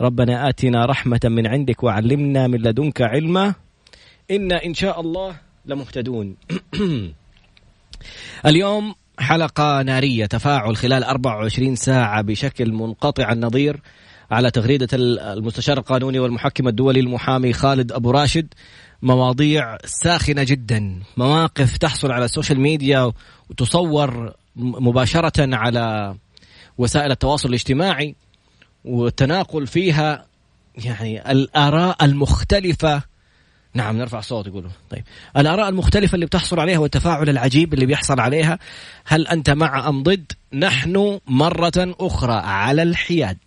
ربنا آتنا رحمة من عندك وعلمنا من لدنك علما. إنا إن شاء الله لمهتدون. اليوم حلقة نارية تفاعل خلال 24 ساعة بشكل منقطع النظير على تغريدة المستشار القانوني والمحكم الدولي المحامي خالد أبو راشد. مواضيع ساخنة جدا. مواقف تحصل على السوشيال ميديا وتصور مباشرة على وسائل التواصل الاجتماعي. والتناقل فيها يعني الآراء المختلفة. نعم نرفع صوت يقولوا طيب. الآراء المختلفة اللي بتحصل عليها والتفاعل العجيب اللي بيحصل عليها هل أنت مع أم ضد؟ نحن مرة أخرى على الحياد.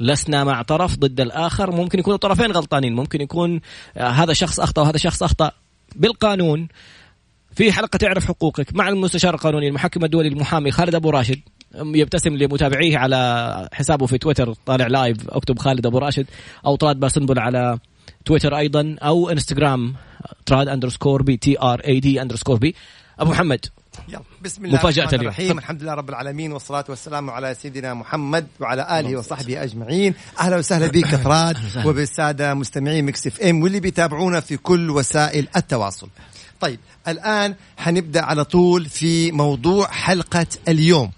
لسنا مع طرف ضد الآخر. ممكن يكون الطرفين غلطانين. ممكن يكون آه، هذا شخص أخطأ وهذا شخص أخطأ. بالقانون في حلقة تعرف حقوقك مع المستشار القانوني المحكم الدولي المحامي خالد أبو راشد. يبتسم لمتابعيه على حسابه في تويتر طالع live أكتب خالد أبو راشد أو طراد باسنبل على تويتر أيضا أو إنستغرام تراد underscore B T R A D underscore B أبو محمد. يلا بسم الله مفاجأة الرحمن اليوم. الرحيم. الحمد لله رب العالمين والصلاة والسلام على سيدنا محمد وعلى آله وصحبه أجمعين. أهلا وسهلا بك طراد وبالسادة مستمعين Mix FM واللي بيتابعونا في كل وسائل التواصل. طيب الآن حنبدأ على طول في موضوع حلقة اليوم.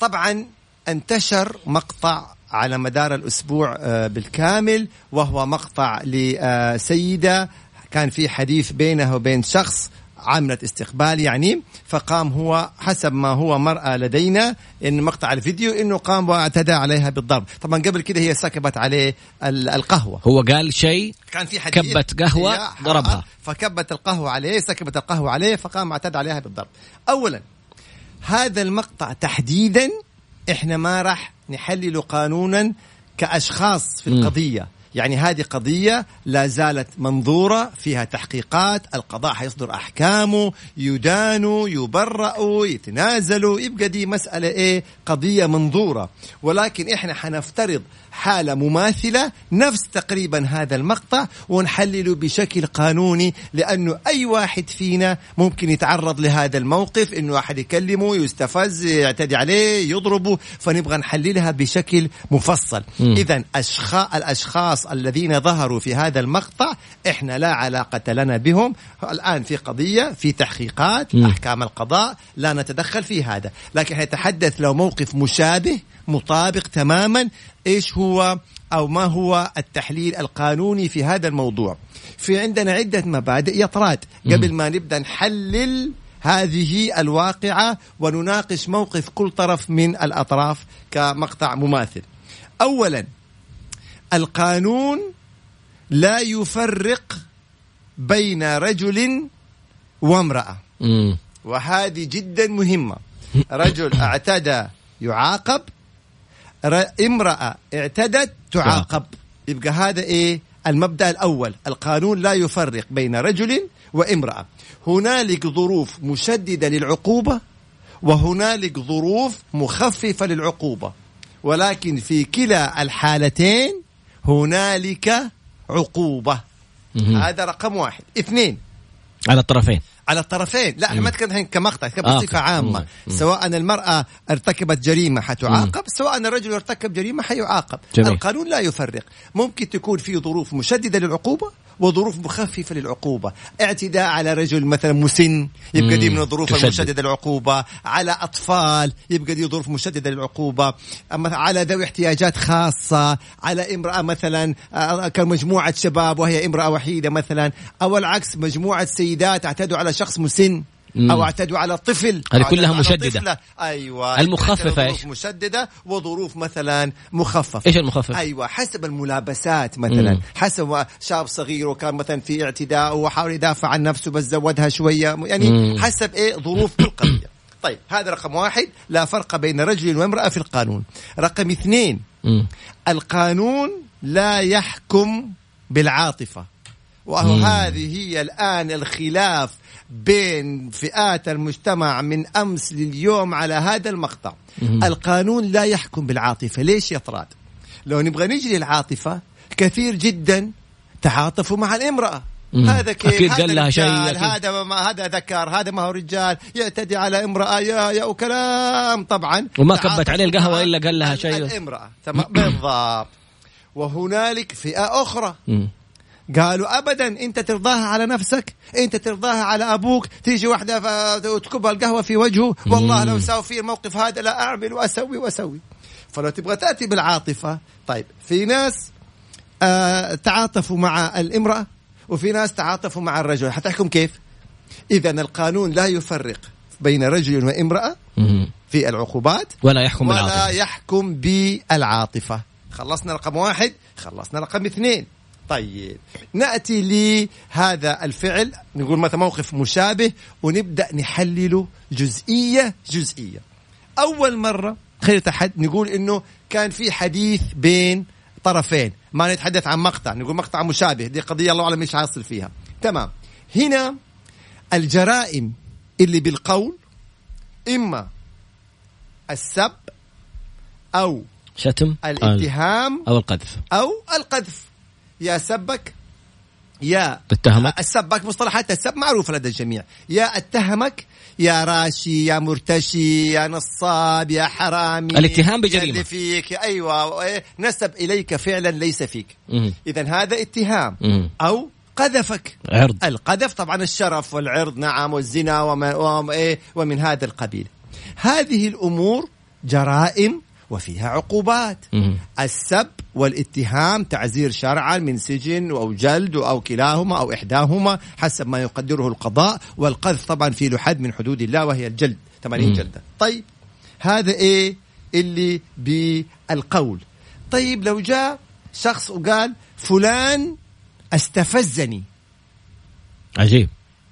طبعا انتشر مقطع على مدار الأسبوع آه، بالكامل وهو مقطع لسيدة كان في حديث بينها وبين شخص عاملة استقبال يعني فقام هو حسب ما هو مرأى لدينا إن مقطع الفيديو إنه قام واعتدى عليها بالضرب. طبعا قبل كده هي سكبت عليه ال- القهوة. هو قال شيء كان في حديث كبت قهوة، ضربها. فكبت القهوة عليه سكبت القهوة عليه فقام اعتدى عليها بالضرب. أولا هذا المقطع تحديدا إحنا ما راح نحلله قانونا كأشخاص في. القضية. يعني هذه قضية لا زالت منظورة فيها تحقيقات القضاء حيصدر أحكامه يدانوا يبرأوا يتنازلوا يبقى دي مسألة إيه؟ قضية منظورة. ولكن إحنا حنفترض حالة مماثلة نفس تقريبا هذا المقطع ونحلله بشكل قانوني لأنه أي واحد فينا ممكن يتعرض لهذا الموقف إنه أحد يكلمه يستفز يعتدي عليه يضربه فنبغى نحللها بشكل مفصل. إذا أشخاص الأشخاص الذين ظهروا في هذا المقطع إحنا لا علاقة لنا بهم الآن في قضية في تحقيقات مم. أحكام القضاء لا نتدخل في هذا لكن نتحدث لو موقف مشابه مطابق تماما إيش هو أو ما هو التحليل القانوني في هذا الموضوع. في عندنا عدة مبادئ. يا طراد قبل ما نبدأ نحلل هذه الواقعة ونناقش موقف كل طرف من الأطراف كمقطع مماثل. اولا القانون لا يفرق بين رجل وامرأة. وهذه جدا مهمة. رجل اعتدى يعاقب امرأة اعتدت تعاقب. يبقى هذا إيه؟ المبدأ الأول. القانون لا يفرق بين رجل وامرأة. هنالك ظروف مشددة للعقوبة وهنالك ظروف مخففة للعقوبة. ولكن في كلا الحالتين هنالك عقوبة. هذا رقم واحد. اثنين على الطرفين. على الطرفين. لا إحنا ما تكلم الحين كمقطع آه، كبصفة أوكي. عامة. مم. سواء المرأة ارتكبت جريمة حتعاقب سواء الرجل ارتكب جريمة حيعاقب. جميل. القانون لا يفرق. ممكن تكون في ظروف مشددة للعقوبة وظروف مخففة للعقوبة اعتداء على رجل مثلا مسن يبقى دي. من الظروف تشدد. المشددة للعقوبة على أطفال يبقى دي ظروف مشددة للعقوبة أما على ذوي احتياجات خاصة على امرأة مثلا آه، كمجموعة شباب وهي امرأة وحيدة مثلا أو العكس مجموعة سيدات اعتدوا على شخص مسن. أو اعتدوا على طفل هذه كلها مشددة. طفلة. أيوه المخففة ظروف إيش؟ مشددة وظروف مثلا مخففة إيش المخفف؟ أيوه حسب الملابسات مثلا مم. حسب شاب صغير وكان مثلا في اعتداء وحاول يدافع عن نفسه بس زودها شوية يعني مم. حسب إيه ظروف كل قضيه طيب هذا رقم واحد لا فرق بين رجل وامرأة في القانون رقم اثنين مم. القانون لا يحكم بالعاطفة وهذه هي الآن الخلاف بين فئات المجتمع من أمس لليوم على هذا المقطع. مم. القانون لا يحكم بالعاطفة. ليش يا طراد؟ لو نبغى نجي للعاطفة كثير جدا تعاطفوا مع الامرأة. مم. هذا كيف؟ أكيد هذا قال لها شيء،. هذا ما هذا ذكر هذا ما هو رجال. يعتدي على امرأة يا يا وكلام. طبعا وما كبت عليه القهوة مع إلا قال لها شيء. الامرأة. تمام. بالضبط. وهنالك فئة أخرى. مم. قالوا ابدا أنت ترضاها على نفسك أنت ترضاها على أبوك تيجي واحدة وتكبها القهوة في وجهه والله لو ساوي في الموقف هذا لا أعمل وأسوي وأسوي. فلو تبغى تأتي بالعاطفة طيب في ناس آه تعاطفوا مع الامرأة وفي ناس تعاطفوا مع الرجل. حتحكم كيف؟ اذا القانون لا يفرق بين رجل وامرأة. في العقوبات ولا يحكم ولا بالعاطفة. يحكم بالعاطفة. خلصنا رقم واحد خلصنا رقم اثنين. طيب. نأتي لهذا الفعل. نقول مثلا موقف مشابه ونبدأ نحلله جزئية جزئية. أول مرة خلينا نتحد نقول إنه كان في حديث بين طرفين. ما نتحدث عن مقطع. نقول مقطع مشابه. دي قضية الله أعلم إيش حاصل فيها. تمام. هنا الجرائم اللي بالقول إما السب أو شتم الاتهام أو القذف. أو القذف. يا سبك يا اتهمك السبك مصطلحات السب معروفة لدى الجميع. يا اتهمك يا راشي يا مرتشي يا نصاب يا حرامي الاتهام بجريمة. اللي فيك أيوة إيه، نسب إليك فعلا ليس فيك. إذا هذا اتهام. مم. أو قذفك. عرض. القذف طبعا الشرف والعرض نعم والزنا وما إيه ومن هذا القبيل. هذه الأمور جرائم وفيها عقوبات مم. السب والاتهام تعزير شرعا من سجن أو جلد أو كلاهما أو إحداهما حسب ما يقدره القضاء والقذف طبعا في له حد من حدود الله وهي الجلد 80 مم. جلده طيب هذا إيه اللي بالقول طيب لو جاء شخص وقال فلان استفزني عجيب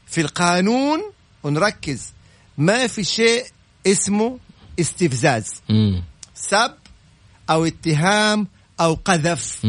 في القانون ونركز ما في شيء اسمه استفزاز مم. سب أو اتهام أو قذف.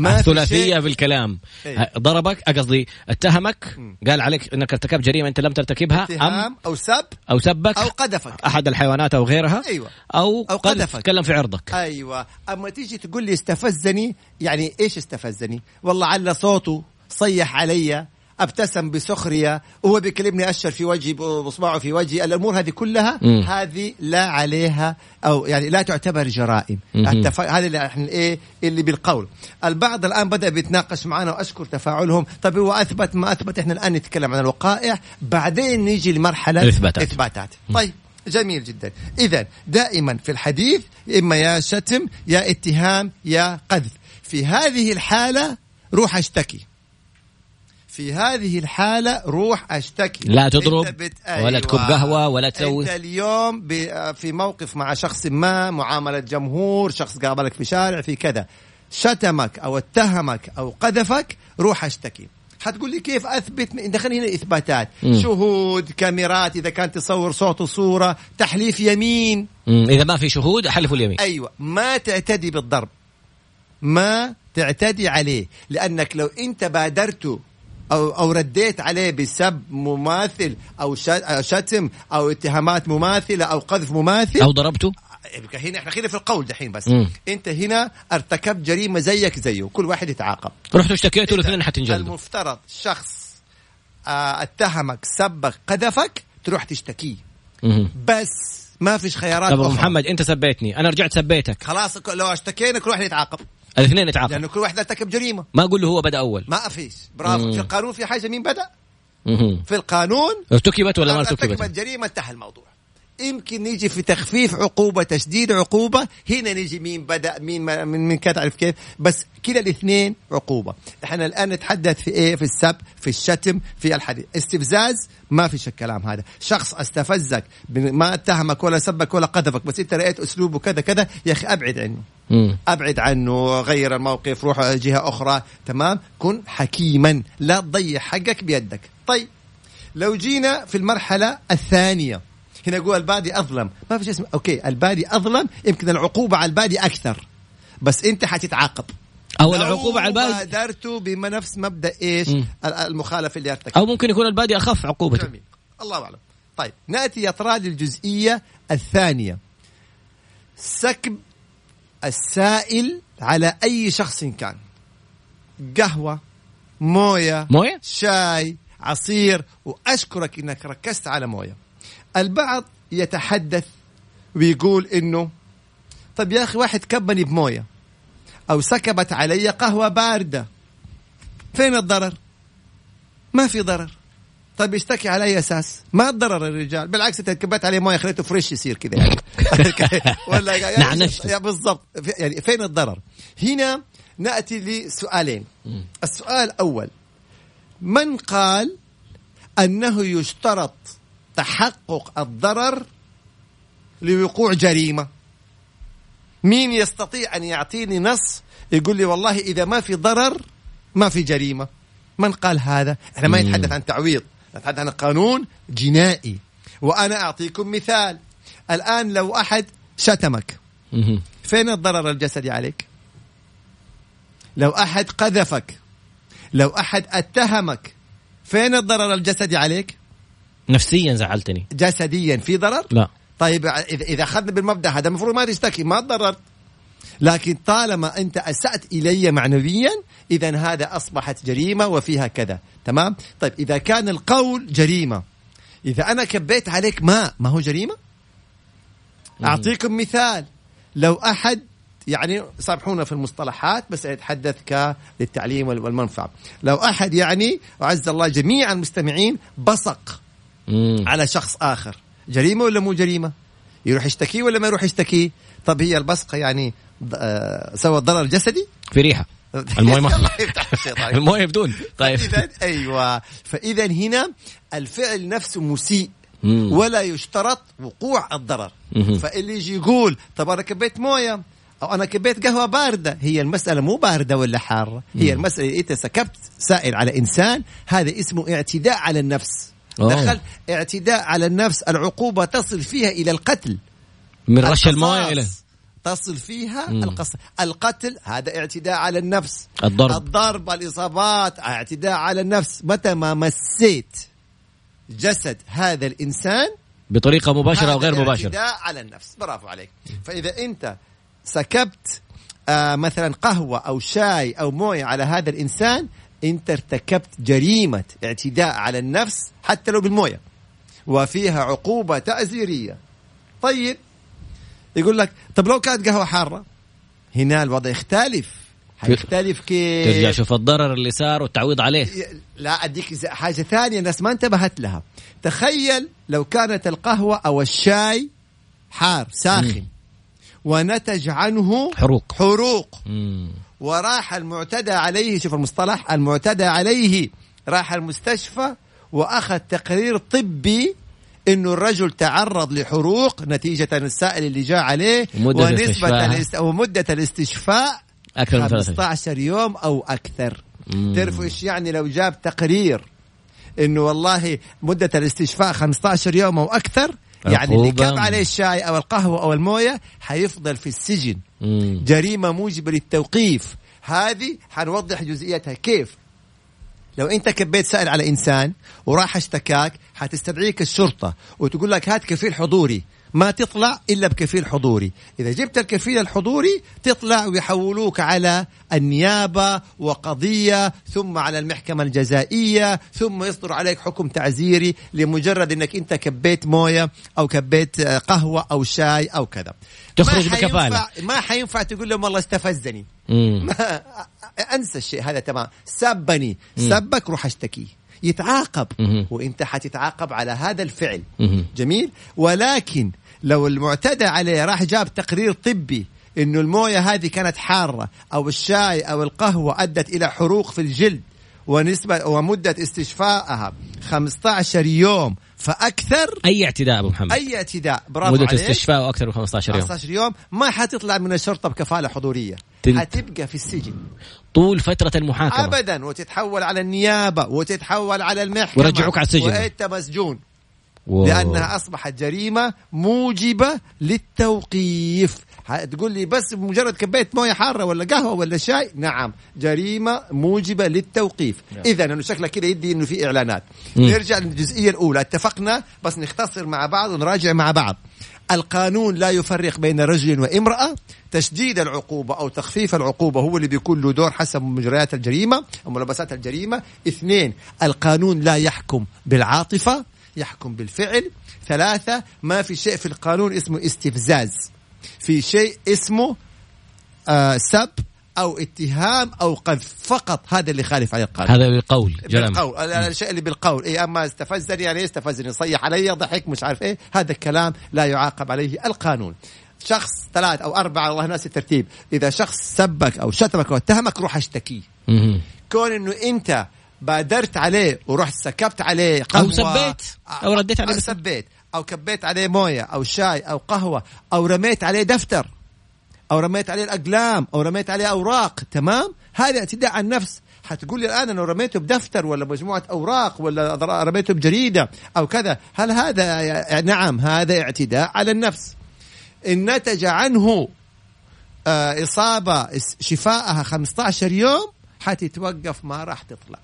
ما شيء- بالكلام. إيه. ضربك قصدي اتهمك. قال عليك إنك ارتكبت جريمة أنت لم ترتكبها أم؟ اتهام أو سب أو سبك. أو قذفك. أحد الحيوانات أو غيرها. أيوه. أو, أو قذف. قذفك. تكلم في عرضك. أيوه. أما تيجي تقول لي استفزني يعني إيش استفزني؟ والله على صوته صيح علي أبتسم بسخرية وهو بيكلمني أشر في وجهي باصبعه في وجهي الأمور هذه كلها. هذه لا عليها أو يعني لا تعتبر جرائم. التف... هذه اللي إحنا إيه اللي بالقول. البعض الآن بدأ بيتناقش معنا وأشكر تفاعلهم. طب هو أثبت ما أثبت إحنا الآن نتكلم عن الوقائع بعدين نيجي لمرحلة الإثباتات. إثباتات. طيب جميل جدا. اذا دائما في الحديث إما يا شتم يا اتهام يا قذف. في هذه الحالة روح اشتكي. في هذه الحالة روح أشتكي. لا تضرب أنت ولا تكب قهوة ولا تسوي. أنت اليوم ب- في موقف مع شخص ما معاملة جمهور شخص قابلك في شارع في كذا. شتمك أو اتهمك أو قذفك روح أشتكي. حتقول لي كيف أثبت؟ دخلني هنا إثباتات. مم. شهود كاميرات إذا كان تصور صوت وصورة تحليف يمين. مم. إذا ما في شهود حلفوا اليمين. أيوه. ما تعتدي بالضرب. ما تعتدي عليه. لأنك لو أنت بادرت أو أو رديت عليه بسب مماثل أو شتم أو اتهامات مماثلة أو قذف مماثل. أو ضربته؟ هنا إحنا خلينا في القول دحين بس. مم. أنت هنا ارتكبت جريمة زيك زيه. كل واحد يتعاقب. رحتوا اشتكيتوا الاثنين حتنجلدوا؟ المفترض شخص آه، اتهمك سبك قذفك تروح تشتكيه. بس ما فيش خيارات طب أخرى. محمد أنت سبيتني. أنا رجعت سبيتك. خلاص لو اشتكينا كل واحد يتعاقب. الاثنين نتعاقب لأنه كل واحد ارتكب جريمة. ما أقول له هو بدأ أول. ما فيش برافو. مم. في القانون في حاجة؟ مين بدأ؟ مهم. في القانون. ارتكبت ولا ما ارتكبت؟ ارتكبت جريمة انتهى الموضوع. يمكن نيجي في تخفيف عقوبة تشديد عقوبة. هنا نيجي مين بدأ مين من من كان تعرف كيف؟ بس كلا الاثنين عقوبة. إحنا الآن نتحدث في إيه؟ في السب في الشتم في الحديث استفزاز؟ ما فيش الكلام هذا. شخص استفزك ما اتهمك ولا سبك ولا قذفك بس أنت رأيت أسلوبه كذا كذا يا أخي أبعد عنه. مم. أبعد عنه غير الموقف روح جهة أخرى. تمام؟ كن حكيما. لا تضيع حقك بيدك. طيب. لو جينا في المرحلة الثانية هنا يقول البادي أظلم. ما في شيء اسمه. أوكي البادي أظلم يمكن العقوبة على البادي أكثر. بس أنت حتتعاقب. أو العقوبة على البادي. بادرت بنفس مبدأ إيش؟ مم. المخالف اللي ارتكب أو ممكن يكون البادي أخف عقوبته جميل. الله أعلم. طيب نأتي يا ترى للجزئية الثانية. سكب السائل على أي شخص كان. قهوة موية موية؟ شاي عصير وأشكرك إنك ركزت على موية. البعض يتحدث ويقول إنه طب يا أخي واحد كبني بموية أو سكبت علي قهوة باردة. فين الضرر؟ ما في ضرر. طيب يشتكي على اي أساس؟ ما ضرر الرجال بالعكس أنت كبيت عليه موية خليته فريش يصير كذا يعني. ولا يعني بالضبط. يعني فين الضرر؟ هنا نأتي لسؤالين. السؤال الأول من قال أنه يشترط تحقق الضرر لوقوع جريمة. مين يستطيع أن يعطيني نص يقول لي والله إذا ما في ضرر ما في جريمة. من قال هذا؟ إحنا ما. نتحدث عن تعويض نتحدث عن قانون جنائي. وأنا أعطيكم مثال. الآن لو أحد شتمك. فين الضرر الجسدي عليك؟ لو أحد قذفك لو أحد أتهمك فين الضرر الجسدي عليك؟ نفسيا زعلتني. جسديا في ضرر؟ لا. طيب اذا أخذنا بالمبدأ هذا المفروض ما تشتكي ما تضررت لكن طالما أنت أسأت إلي معنويا اذا هذا أصبحت جريمة وفيها كذا. تمام؟ طيب إذا كان القول جريمة إذا أنا كبيت عليك ماء ما هو جريمة؟ أعطيكم مثال. لو أحد يعني سامحونا في المصطلحات بس أتحدث ك للتعليم وال- والمنفعة. لو أحد يعني وعز الله جميع المستمعين بصق. مم. على شخص آخر. جريمة ولا مو جريمة؟ يروح يشتكيه ولا ما يروح يشتكيه طب هي البصقة يعني آه، سوى ضرر جسدي في ريحة. الشيطان. الموية بدون. طيب. أيوه. فإذا هنا الفعل نفسه مسيء. ولا يشترط وقوع الضرر. فاللي يجي يقول طب أنا كبيت موية أو أنا كبيت قهوة باردة هي المسألة مو باردة ولا حارة. هي المسألة انت سكبت سائل على إنسان هذا اسمه اعتداء على النفس. أوه. دخل اعتداء على النفس العقوبة تصل فيها إلى القتل. من رش المويه إلى تصل فيها. القص القتل هذا اعتداء على النفس. الضرب. الضرب الإصابات اعتداء على النفس. متى ما مسيت جسد هذا الإنسان بطريقة مباشرة أو غير مباشرة. اعتداء على النفس. برافو عليك. فإذا أنت سكبت آه مثلا قهوة أو شاي أو موية على هذا الإنسان انت ارتكبت جريمة اعتداء على النفس حتى لو بالموية. وفيها عقوبة تعزيريه طيب. يقول لك طب لو كانت قهوة حارة هنا الوضع يختلف. حيختلف كيف؟ ترجع شوف الضرر اللي صار والتعويض عليه. لا أديك حاجة ثانية الناس ما انتبهت لها. تخيل لو كانت القهوة أو الشاي حار ساخن. ونتج عنه حروق. حروق. مم. وراح المعتدى عليه شوف المصطلح المعتدى عليه راح المستشفى وأخذ تقرير طبي إنه الرجل تعرض لحروق نتيجة السائل اللي جاء عليه ومدة ونسبة الاستشفاء. الاست... ومدة الاستشفاء أكثر من ثلاثة 15 يوم أو أكثر. تعرفوا إيش يعني لو جاب تقرير إنه والله مدة الاستشفاء 15 يوم أو أكثر يعني اللي. كب عليه الشاي أو القهوة أو الموية حيفضل في السجن مم. جريمة موجبة للتوقيف. هذه حنوضح جزئيتها. كيف؟ لو انت كبيت سائل على إنسان وراح اشتكاك حتستدعيك الشرطة وتقول لك هات كفيل حضوري. ما تطلع إلا بكفيل حضوري. إذا جبت الكفيل الحضوري تطلع ويحولوك على النيابة وقضية ثم على المحكمة الجزائية ثم يصدر عليك حكم تعزيري لمجرد إنك أنت كبيت موية أو كبيت آه، قهوة أو شاي أو كذا. تخرج. حينفع- ما حينفع تقول لهم والله استفزني. ما أنسى الشيء هذا تمام. سبني. سبك روح اشتكيه يتعاقب. وانت حتتعاقب على هذا الفعل. جميل ولكن لو المعتدى عليه راح جاب تقرير طبي إنه الموية هذه كانت حارة أو الشاي أو القهوة أدت إلى حروق في الجلد ونسبة ومدة استشفائها 15 يوم فأكثر أي اعتداء أبو محمد؟ أي اعتداء. برافو مدة استشفاء أكثر من 15 يوم. 15 يوم. ما حتطلع من الشرطة بكفالة حضورية. تل- حتبقى في السجن. طول فترة المحاكمة. ابدا. وتتحول على النيابة. وتتحول على المحكمة. ويرجعوك على السجن. وأنت مسجون. واو. لأنها أصبحت جريمة موجبة للتوقيف. تقول لي بس مجرد كبيت موية حارة ولا قهوة ولا شاي؟ نعم. جريمة موجبة للتوقيف. نعم. إذا انه شكلك كذا يدي إنه في إعلانات. م. نرجع للجزئية الأولى. اتفقنا؟ بس نختصر مع بعض ونراجع مع بعض. القانون لا يفرق بين رجل وامرأة. تشديد العقوبة أو تخفيف العقوبة هو اللي بيكون له دور حسب مجريات الجريمة أو ملابسات الجريمة. اثنين القانون لا يحكم بالعاطفة يحكم بالفعل. ثلاثة ما في شيء في القانون اسمه استفزاز. في شيء اسمه آه سب أو اتهام أو قذف. فقط هذا اللي خالف عليه القانون هذا بالقول بالقول. الشيء اللي بالقول. اي أما استفزني يعني استفزني. صيح علي ضحك مش عارف إيه. هذا الكلام لا يعاقب عليه القانون. شخص ثلاث أو أربعة الله ناس الترتيب. إذا شخص سبك أو شتمك أو اتهمك روح اشتكيه كون إنه أنت بادرت عليه ورحت سكبت عليه أو سبيت؟ أو رديت عليه أو سبيت. أو كبيت عليه موية أو شاي أو قهوة أو رميت عليه دفتر أو رميت عليه الأقلام أو رميت عليه أوراق تمام؟ هذا اعتداء على النفس. حتقول لي الآن أنا رميته بدفتر ولا مجموعة أوراق ولا رميته بجريدة أو كذا هل هذا نعم هذا اعتداء على النفس. إن نتج عنه آه، إصابة شفائها 15 يوم حتتوقف ما راح تطلع.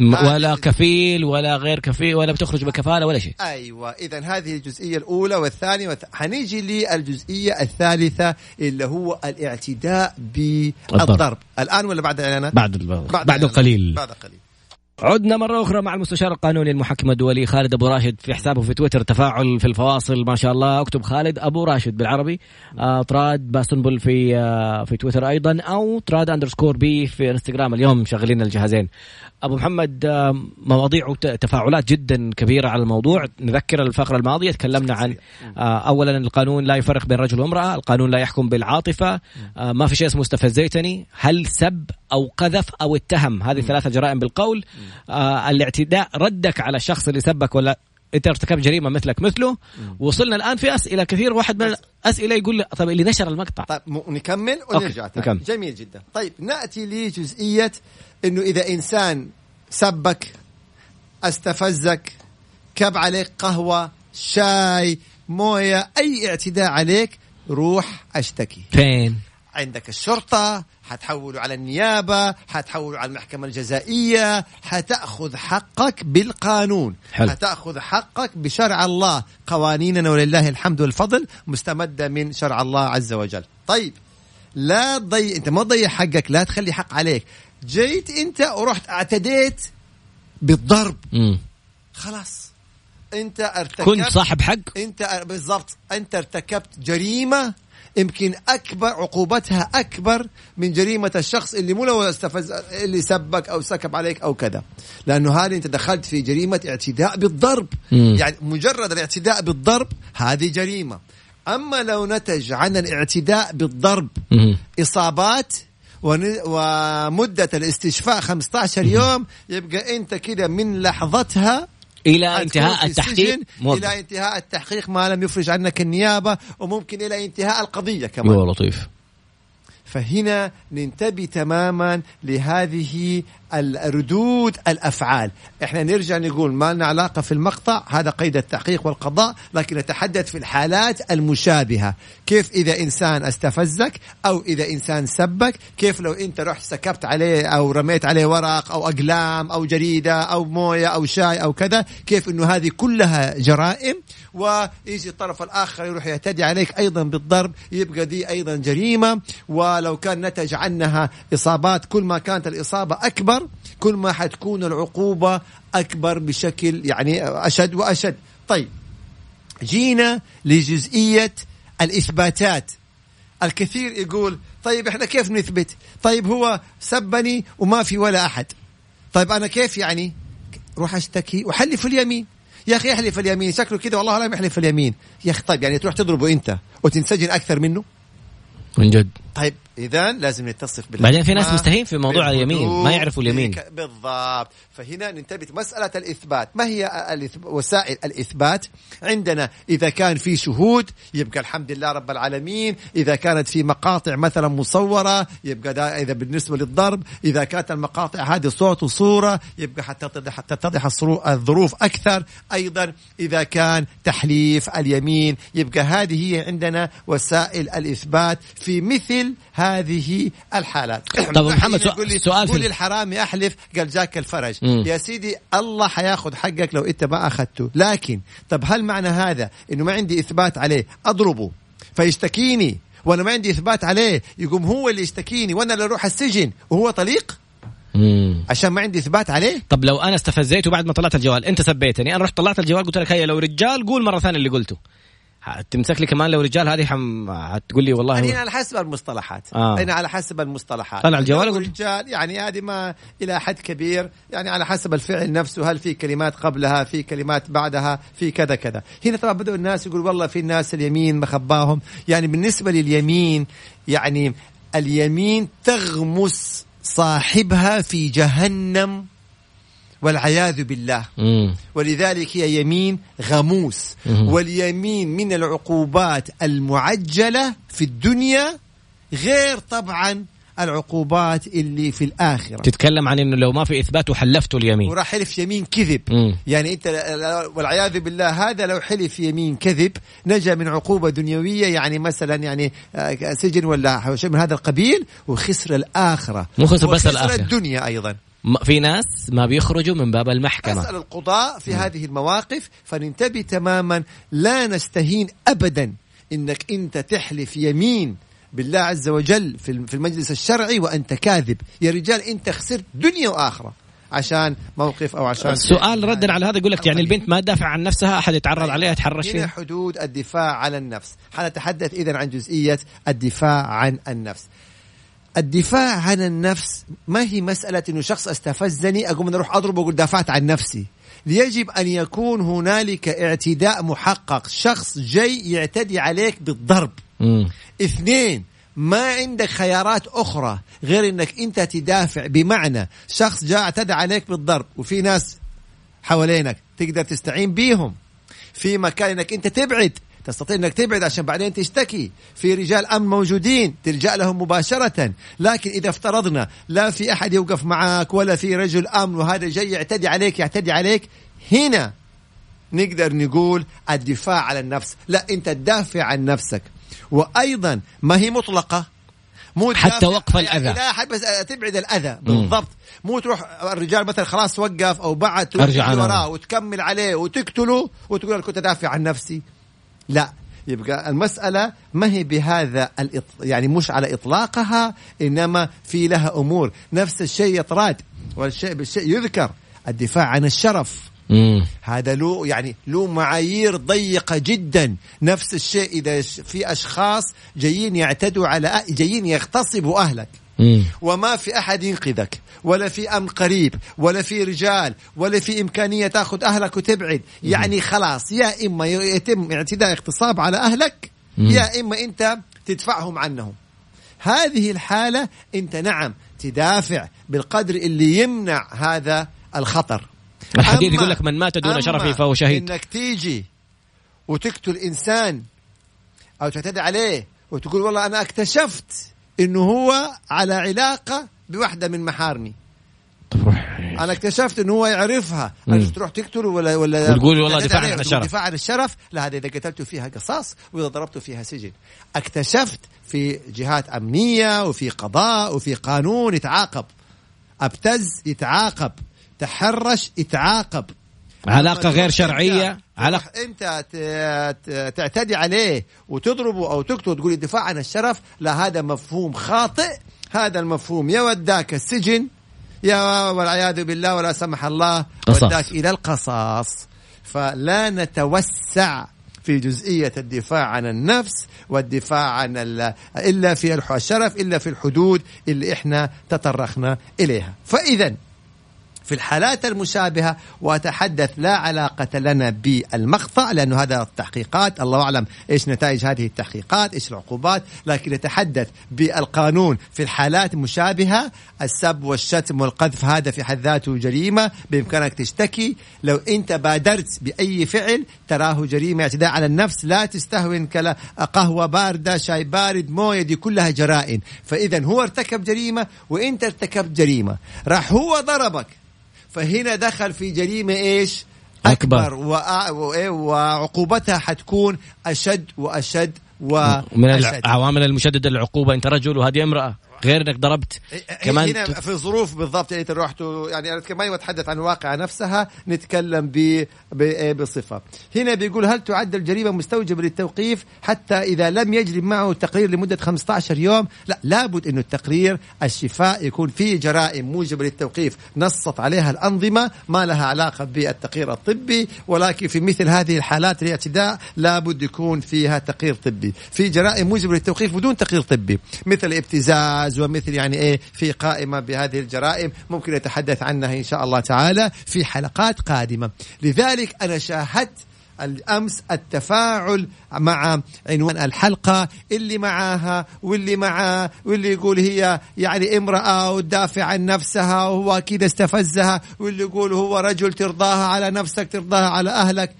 ولا كفيل ولا غير كفيل ولا بتخرج بكفالة ولا شيء. أيوه اذا هذه الجزئية الأولى والثانية والث... حنيجي للجزئية الثالثة اللي هو الاعتداء بالضرب. الآن ولا بعد الاعلانات بعد بعد, بعد قليل. بعد قليل. عدنا مرة أخرى مع المستشار القانوني المحكم الدولي خالد أبو راشد في حسابه في تويتر. تفاعل في الفواصل ما شاء الله. أكتب خالد أبو راشد بالعربي. آه تراد باسنبل في آه في تويتر أيضا أو تراد underscore B في انستغرام اليوم شغالين الجهازين. أبو محمد مواضيع وتفاعلات جدا كبيرة على الموضوع. نذكر الفقرة الماضية تكلمنا عن آه، اولا القانون لا يفرق بين رجل وامراه القانون لا يحكم بالعاطفة آه، ما في شيء اسمه استفزيتني هل سب أو قذف أو اتهم. هذه ثلاثة جرائم بالقول. آه، الاعتداء ردك على الشخص اللي سبك ولا انت ارتكبت جريمة مثلك مثله. وصلنا الآن في أسئلة كثير. واحد من الأسئلة يقول لي طيب اللي نشر المقطع. طيب نكمل ونرجع نكمل. جميل جدا. طيب نأتي لجزئية إنه إذا إنسان سبك أستفزك كب عليك قهوة شاي موية أي اعتداء عليك روح أشتكي. فين؟ عندك الشرطة حتحولوا على النيابة حتحولوا على المحكمة الجزائية حتأخذ حقك بالقانون. حل. حتأخذ حقك بشرع الله. قوانيننا ولله الحمد والفضل مستمدة من شرع الله عز وجل. طيب لا تضيع أنت ما تضيع حقك لا تخلي حق عليك. جيت انت ورحت اعتديت بالضرب. م. خلاص. انت ارتكبت كنت صاحب حق؟ انت بالضبط. انت ارتكبت جريمة. يمكن أكبر عقوبتها أكبر من جريمة الشخص اللي مو لو استفز اللي سبك أو سكب عليك أو كذا. لأنه هذه أنت دخلت في جريمة اعتداء بالضرب. م. يعني مجرد الاعتداء بالضرب هذه جريمة. أما لو نتج عن الاعتداء بالضرب م. إصابات ومدة الاستشفاء 15 يوم يبقى أنت كده من لحظتها إلى انتهاء التحقيق إلى انتهاء التحقيق ما لم يفرج عنك النيابة وممكن إلى انتهاء القضية كمان. لطيف. فهنا ننتبه تماما لهذه الردود الأفعال. إحنا نرجع نقول ما لنا علاقة في المقطع هذا قيد التحقيق والقضاء لكن نتحدث في الحالات المشابهة. كيف إذا إنسان استفزك أو إذا إنسان سبك كيف لو أنت رحت سكبت عليه أو رميت عليه ورق أو أقلام أو جريدة أو موية أو شاي أو كذا كيف إنه هذه كلها جرائم؟ ويجي الطرف الآخر يروح يعتدي عليك أيضا بالضرب يبقى دي أيضا جريمة. ولو كان نتج عنها إصابات كل ما كانت الإصابة أكبر كل ما حتكون العقوبة أكبر بشكل يعني أشد وأشد. طيب جينا لجزئية الإثباتات. الكثير يقول طيب إحنا كيف نثبت؟ طيب هو سبني وما في ولا أحد. طيب أنا كيف يعني؟ روح أشتكي وحلف اليمين. يا أخي احلف اليمين شكله كذا والله لا يحلف اليمين. يا أخي طيب يعني تروح تضربه أنت وتنسجن أكثر منه؟ من جد. طيب اذا لازم نتصف بالله بعدين في ناس مستهين في موضوع اليمين ما يعرفوا اليمين. بالضبط. فهنا ننتبه مسألة الإثبات. ما هي وسائل الإثبات؟ عندنا إذا كان في شهود يبقى الحمد لله رب العالمين. إذا كانت في مقاطع مثلا مصورة يبقى إذا بالنسبة للضرب إذا كانت المقاطع هذه صوت وصورة يبقى حتى حتى تتضح الظروف أكثر. أيضا إذا كان تحليف اليمين يبقى هذه هي عندنا وسائل الإثبات في مثل هذه الحالات. طب محمد سؤال, سؤال قول الحرامي أحلف قال جاك الفرج. مم. يا سيدي الله حياخذ حقك لو إنت ما أخذته. لكن طب هل معنى هذا إنه ما عندي إثبات عليه؟ أضربه. فيشتكيني. وأنا ما عندي إثبات عليه. يقوم هو اللي يشتكيني وأنا اللي أروح السجن. وهو طليق؟ مم. عشان ما عندي إثبات عليه؟ طب لو أنا استفزيته بعد ما طلعت الجوال أنت سبيتني. أنا رحت طلعت الجوال قلت لك هيا لو رجال قول مرة ثانية اللي قلته. تمسك لي كمان لو رجال هذه حم... هتقول لي والله يعني على حسب المصطلحات. آه. يعني على حسب المصطلحات. طلع الجوال أقول رجال يعني هذه ما إلى حد كبير. يعني على حسب الفعل نفسه هل في كلمات قبلها في كلمات بعدها في كذا كذا. هنا طبعا بدأوا الناس يقول والله في الناس اليمين مخباهم يعني بالنسبة لليمين يعني اليمين تغمس صاحبها في جهنم. والعياذ بالله. مم. ولذلك هي يمين غموس مم. واليمين من العقوبات المعجلة في الدنيا غير طبعا العقوبات اللي في الآخرة. تتكلم عن أنه لو ما في إثبات وحلفته اليمين. وراح حلف يمين كذب. مم. يعني أنت والعياذ بالله هذا لو حلف يمين كذب نجا من عقوبة دنيوية يعني مثلا يعني آه، سجن ولا شيء من هذا القبيل وخسر الآخرة. مو خسر بس الآخرة. الدنيا أيضا. في ناس ما بيخرجوا من باب المحكمة. أسأل القضاء في م. هذه المواقف فننتبه تماما لا نستهين أبدا إنك أنت تحلف يمين بالله عز وجل في المجلس الشرعي وأنت كاذب. يا رجال أنت خسرت دنيا وآخرة عشان موقف أو عشان السؤال ردا على هذا يقول لك يعني البنت ما تدافع عن نفسها أحد يتعرض عليها يتحرش فيها حدود الدفاع عن النفس. حنتحدث اذا عن جزئية الدفاع عن النفس. الدفاع عن النفس ما هي مسألة أنه شخص استفزني؟ أقوم أروح أضربه وأقول دافعت عن نفسي. يجب أن يكون هنالك اعتداء محقق. شخص جاي يعتدي عليك بالضرب. م. اثنين ما عندك خيارات أخرى غير أنك أنت تدافع. بمعنى شخص جاء اعتدى عليك بالضرب وفي ناس حوالينك تقدر تستعين بيهم. في مكان إنك أنت تبعد. تستطيع إنك تبعد عشان بعدين تشتكي. في رجال أمن موجودين تلجأ لهم مباشرة. لكن إذا افترضنا لا في أحد يوقف معك ولا في رجل أمن وهذا جاي يعتدي عليك يعتدي عليك هنا نقدر نقول الدفاع على النفس. لا أنت تدافع عن نفسك. وأيضا ما هي مطلقة. مو حتى وقف الأذى. لا بس تبعد الأذى. بالضبط. مو تروح الرجال مثلا خلاص وقف أو بعد أرجع وراه وتكمل عليه وتقتله وتقول كنت أدافع عن نفسي. لا. يبقى المسألة ما هي بهذا الإط... يعني مش على إطلاقها إنما في لها أمور. نفس الشيء يطراد والشيء بالشيء يذكر. الدفاع عن الشرف. مم. هذا له يعني له معايير ضيقة جدا. نفس الشيء إذا في أشخاص جايين يعتدوا على جايين يغتصبوا وما في أحد ينقذك ولا في أمن قريب ولا في رجال ولا في إمكانية تأخذ أهلك وتبعد. يعني خلاص يا إما يتم اعتداء اغتصاب على أهلك يا إما أنت تدفعهم عنهم. هذه الحالة أنت نعم تدافع بالقدر اللي يمنع هذا الخطر. الحديث يقول لك من مات دون شرفه فهو شهيد. إنك تيجي وتقتل إنسان أو تعتدي عليه وتقول والله أنا اكتشفت إنه هو على علاقة بواحده من محارمي أنا اكتشفت إنه هو يعرفها. أنا تروح تقتله ولا ولا وتقول والله دفاع عن الشرف دفاع عن الشرف. لا هذا إذا قتلته فيها قصاص وإذا ضربته فيها سجن. اكتشفت في جهات أمنية وفي قضاء وفي قانون يتعاقب. أبتز يتعاقب. تحرش يتعاقب. علاقة غير شرعية؟ علاقة أنت تعتدي عليه وتضربه أو تقتله تقول الدفاع عن الشرف لا هذا مفهوم خاطئ. هذا المفهوم. يا وداك السجن يا والعياذ بالله ولا سمح الله قصص. وداك إلى القصاص. فلا نتوسع في جزئية الدفاع عن النفس والدفاع عن إلا في الشرف إلا في الحدود اللي إحنا تطرقنا إليها. فإذا في الحالات المشابهة وأتحدث لا علاقة لنا بالمقطع لأنه هذا التحقيقات الله أعلم إيش نتائج هذه التحقيقات إيش العقوبات لكن نتحدث بالقانون في الحالات المشابهة السب والشتم والقذف هذا في حد ذاته جريمة بإمكانك تشتكي. لو أنت بادرت بأي فعل تراه جريمة. اعتداء على النفس لا تستهون كلا قهوة باردة شاي بارد موية دي كلها جرائم. فإذا هو ارتكب جريمة وأنت ارتكبت جريمة راح هو ضربك. فهنا دخل في جريمة إيش؟ أكبر, أكبر. وعقوبتها حتكون أشد وأشد ومن العوامل المشددة للعقوبة أنت رجل وهذه امرأة. غير انك ضربت. كمان هنا في ظروف بالضبط يعني رحت يعني أنا ما اتحدث عن الواقعه نفسها نتكلم ب بصفة. هنا بيقول هل تعد الجريمه مستوجبة للتوقيف حتى إذا لم يجري معه تقرير لمدة 15 يوم؟ لا لابد إنه التقرير الشفاء يكون فيه جرائم موجبة للتوقيف. نصت عليها الأنظمة ما لها علاقة بالتقرير الطبي ولكن في مثل هذه الحالات الاعتداء لابد يكون فيها تقرير طبي. في جرائم موجبة للتوقيف بدون تقرير طبي مثل الابتزاز الجواز ومثل يعني إيه في قائمة بهذه الجرائم. ممكن نتحدث عنها إن شاء الله تعالى في حلقات قادمة. لذلك أنا شاهدت الأمس التفاعل مع عنوان الحلقة اللي معاها واللي معاه واللي يقول هي يعني امرأة وتدافع عن نفسها وهو كذا استفزها واللي يقول هو رجل ترضاها على نفسك ترضاها على أهلك.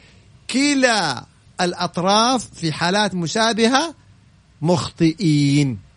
كلا الأطراف في حالات مشابهة مخطئين.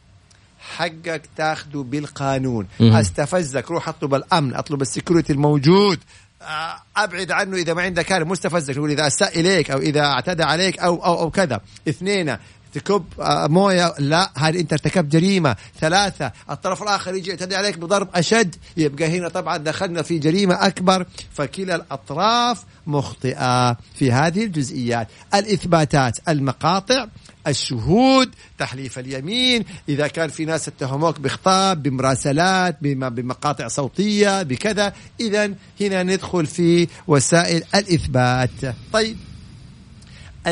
حقك تاخده بالقانون. مم. أستفزك. روح اطلب الأمن اطلب السكيورتي الموجود. آه، أبعد عنه إذا ما عندك كان مستفزك يقول إذا أساء إليك أو إذا اعتدى عليك أو أو أو كذا. اثنين تكب آه، موية. لا هذه أنت ارتكبت جريمة. ثلاثة الطرف الآخر يجي يعتدي عليك بضرب أشد. يبقى هنا طبعا دخلنا في جريمة أكبر. فكلا الأطراف مخطئة في هذه الجزئيات. الإثباتات المقاطع. الشهود تحليف اليمين إذا كان في ناس اتهموك بخطاب بمراسلات بمقاطع صوتية بكذا. إذا هنا ندخل في وسائل الإثبات. طيب.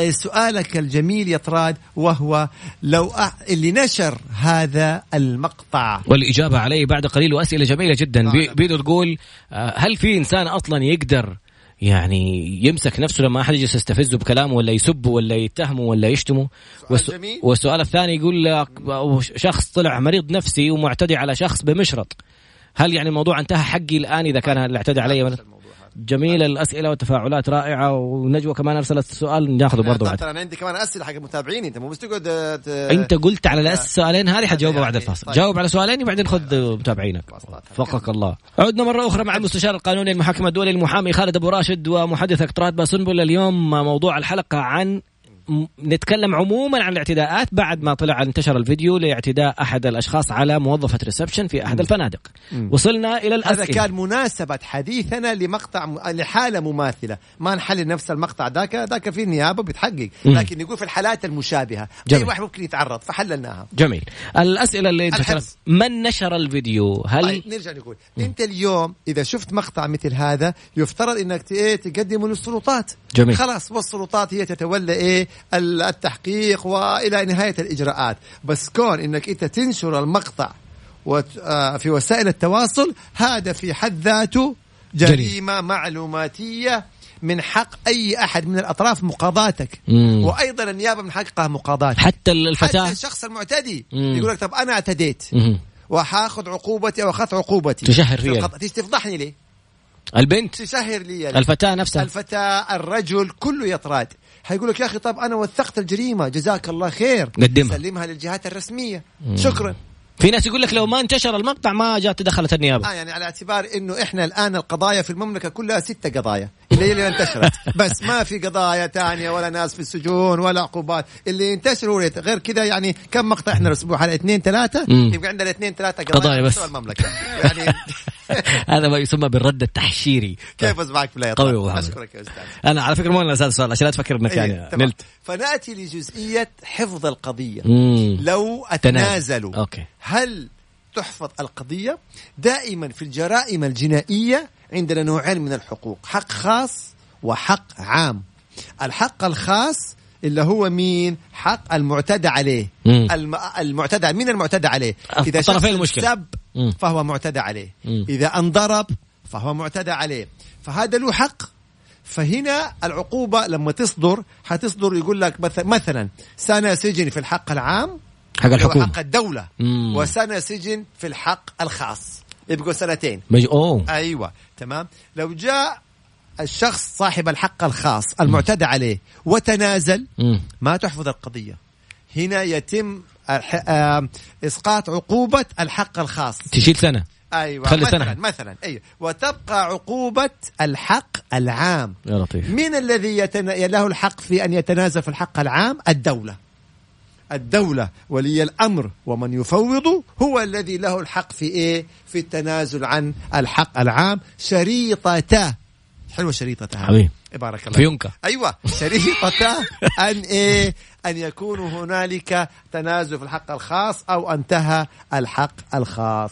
سؤالك الجميل يا طراد وهو لو اللي نشر هذا المقطع. والإجابة عليه بعد قليل وأسئلة جميلة جدا. بيقدر تقول آه، هل في إنسان أصلا يقدر يعني يمسك نفسه لما أحد يجلس يستفزه بكلامه ولا يسبه ولا يتهمه ولا يشتمه. والسؤال الثاني يقول لك شخص طلع مريض نفسي ومعتدي على شخص بمشرط. هل يعني الموضوع انتهى حقي الآن إذا كان اللي اعتدى علي جميله الأسئلة والتفاعلات رائعة ونجوى كمان أرسلت السؤال ناخذه برضه بعد. أنا عندي كمان أسئلة حق المتابعين أنت مو بس تقعد. أنت قلت على السؤالين هذه حتجاوبها بعد الفاصل طيب. جاوب على سؤالين وبعدين خذ متابعينك. فقك الله. عدنا مرة أخرى مع المستشار القانوني المحكم الدولي المحامي خالد أبو راشد ومحدثك طراد باسنبل اليوم موضوع الحلقة عن نتكلم عموما عن الاعتداءات بعد ما طلع انتشر الفيديو لاعتداء أحد الأشخاص على موظفة ريسبشن في أحد الفنادق. مم. وصلنا إلى الأسئلة. هذا كان مناسبة حديثنا لمقطع م... لحالة مماثلة. ما نحلل نفس المقطع ذاك ذاك في النيابه بتحقق. لكن نقول في الحالات المشابهة. جميل. اي واحد ممكن يتعرض؟ فحللناها. جميل. الأسئلة اللي انتشرت من نشر الفيديو؟ هل طيب نرجع نقول. مم. أنت اليوم إذا شفت مقطع مثل هذا يفترض إنك إيه تقدمه للسلطات جميل. خلاص والسلطات هي تتولى إيه؟ التحقيق وإلى نهاية الإجراءات. بس كون إنك أنت تنشر المقطع آه، في وسائل التواصل هذا في حد ذاته جريمة جريم. معلوماتية من حق أي أحد من الأطراف مقاضاتك. مم. وأيضا النيابة من حقها مقاضاتك. حتى الفتاة. حتى الشخص المعتدي مم. يقول لك طب أنا اعتديت. وحاخذ عقوبتي أو أخذت عقوبتي. تشهر فيها تيجي تفضحني ليه؟ البنت. تسهر لي الفتاة نفسها. الفتاة الرجل كله يطراد. حيقول لك يا أخي طب أنا وثقت الجريمة جزاك الله خير. قدمها. سلمها للجهات الرسمية. مم. شكرا. في ناس يقول لك لو ما انتشر المقطع ما جات دخلت النيابة. آه يعني على اعتبار إنه إحنا الآن القضايا في المملكة كلها ستة قضايا. اللي انتشرت. بس ما في قضايا ثانية ولا ناس في السجون ولا عقوبات. اللي ينتشروا غير كذا يعني كم مقطع إحنا الأسبوع على اثنين ثلاثة؟ يبقى عندنا اثنين ثلاثة قضايا, بس. المملكة. يعني هذا ما يسمى بالرد التحشيري. كيف اسمعك بلاي قوي أشكرك يا أستاذ. أنا على فكرة مو أنا السؤال عشان لا تفكر إنك يعني إيه، نلت فنأتي لجزئية حفظ القضية. لو أتنازلوا أوكي. هل تحفظ القضية؟ دائما في الجرائم الجنائية عندنا نوعين من الحقوق حق خاص وحق عام. الحق الخاص اللي هو مين؟ حق المعتدى عليه. الم... المعتدى مين المعتدى عليه؟ إذا الطرفين المشكلة. سب فهو معتدى عليه. مم. إذا انضرب فهو معتدى عليه. فهذا له حق. فهنا العقوبة لما تصدر حتصدر يقول لك مثلا مثلا سنة سجن في الحق العام حق الحكومة. حق الدولة مم. وسنة سجن في الحق الخاص. يبقوا سنتين. مج... أوه. أيوه. تمام؟ لو جاء الشخص صاحب الحق الخاص المعتدى عليه وتنازل. ما تحفظ القضية. هنا يتم إسقاط عقوبة الحق الخاص. تشيل سنة. أيوه خلي مثلا سنة. مثلا أيوه وتبقى عقوبة الحق العام. يا لطيف. من الذي يتن... له الحق في أن يتنازل في الحق العام؟ الدولة. الدولة ولي الأمر ومن يفوض هو الذي له الحق في إيه؟ في التنازل عن الحق العام. شريطة حلوة شريطة. حبيبي. بارك الله فيونكة أيوه. شريطة أن إيه؟ أن يكون هنالك تنازل في الحق الخاص أو انتهى الحق الخاص.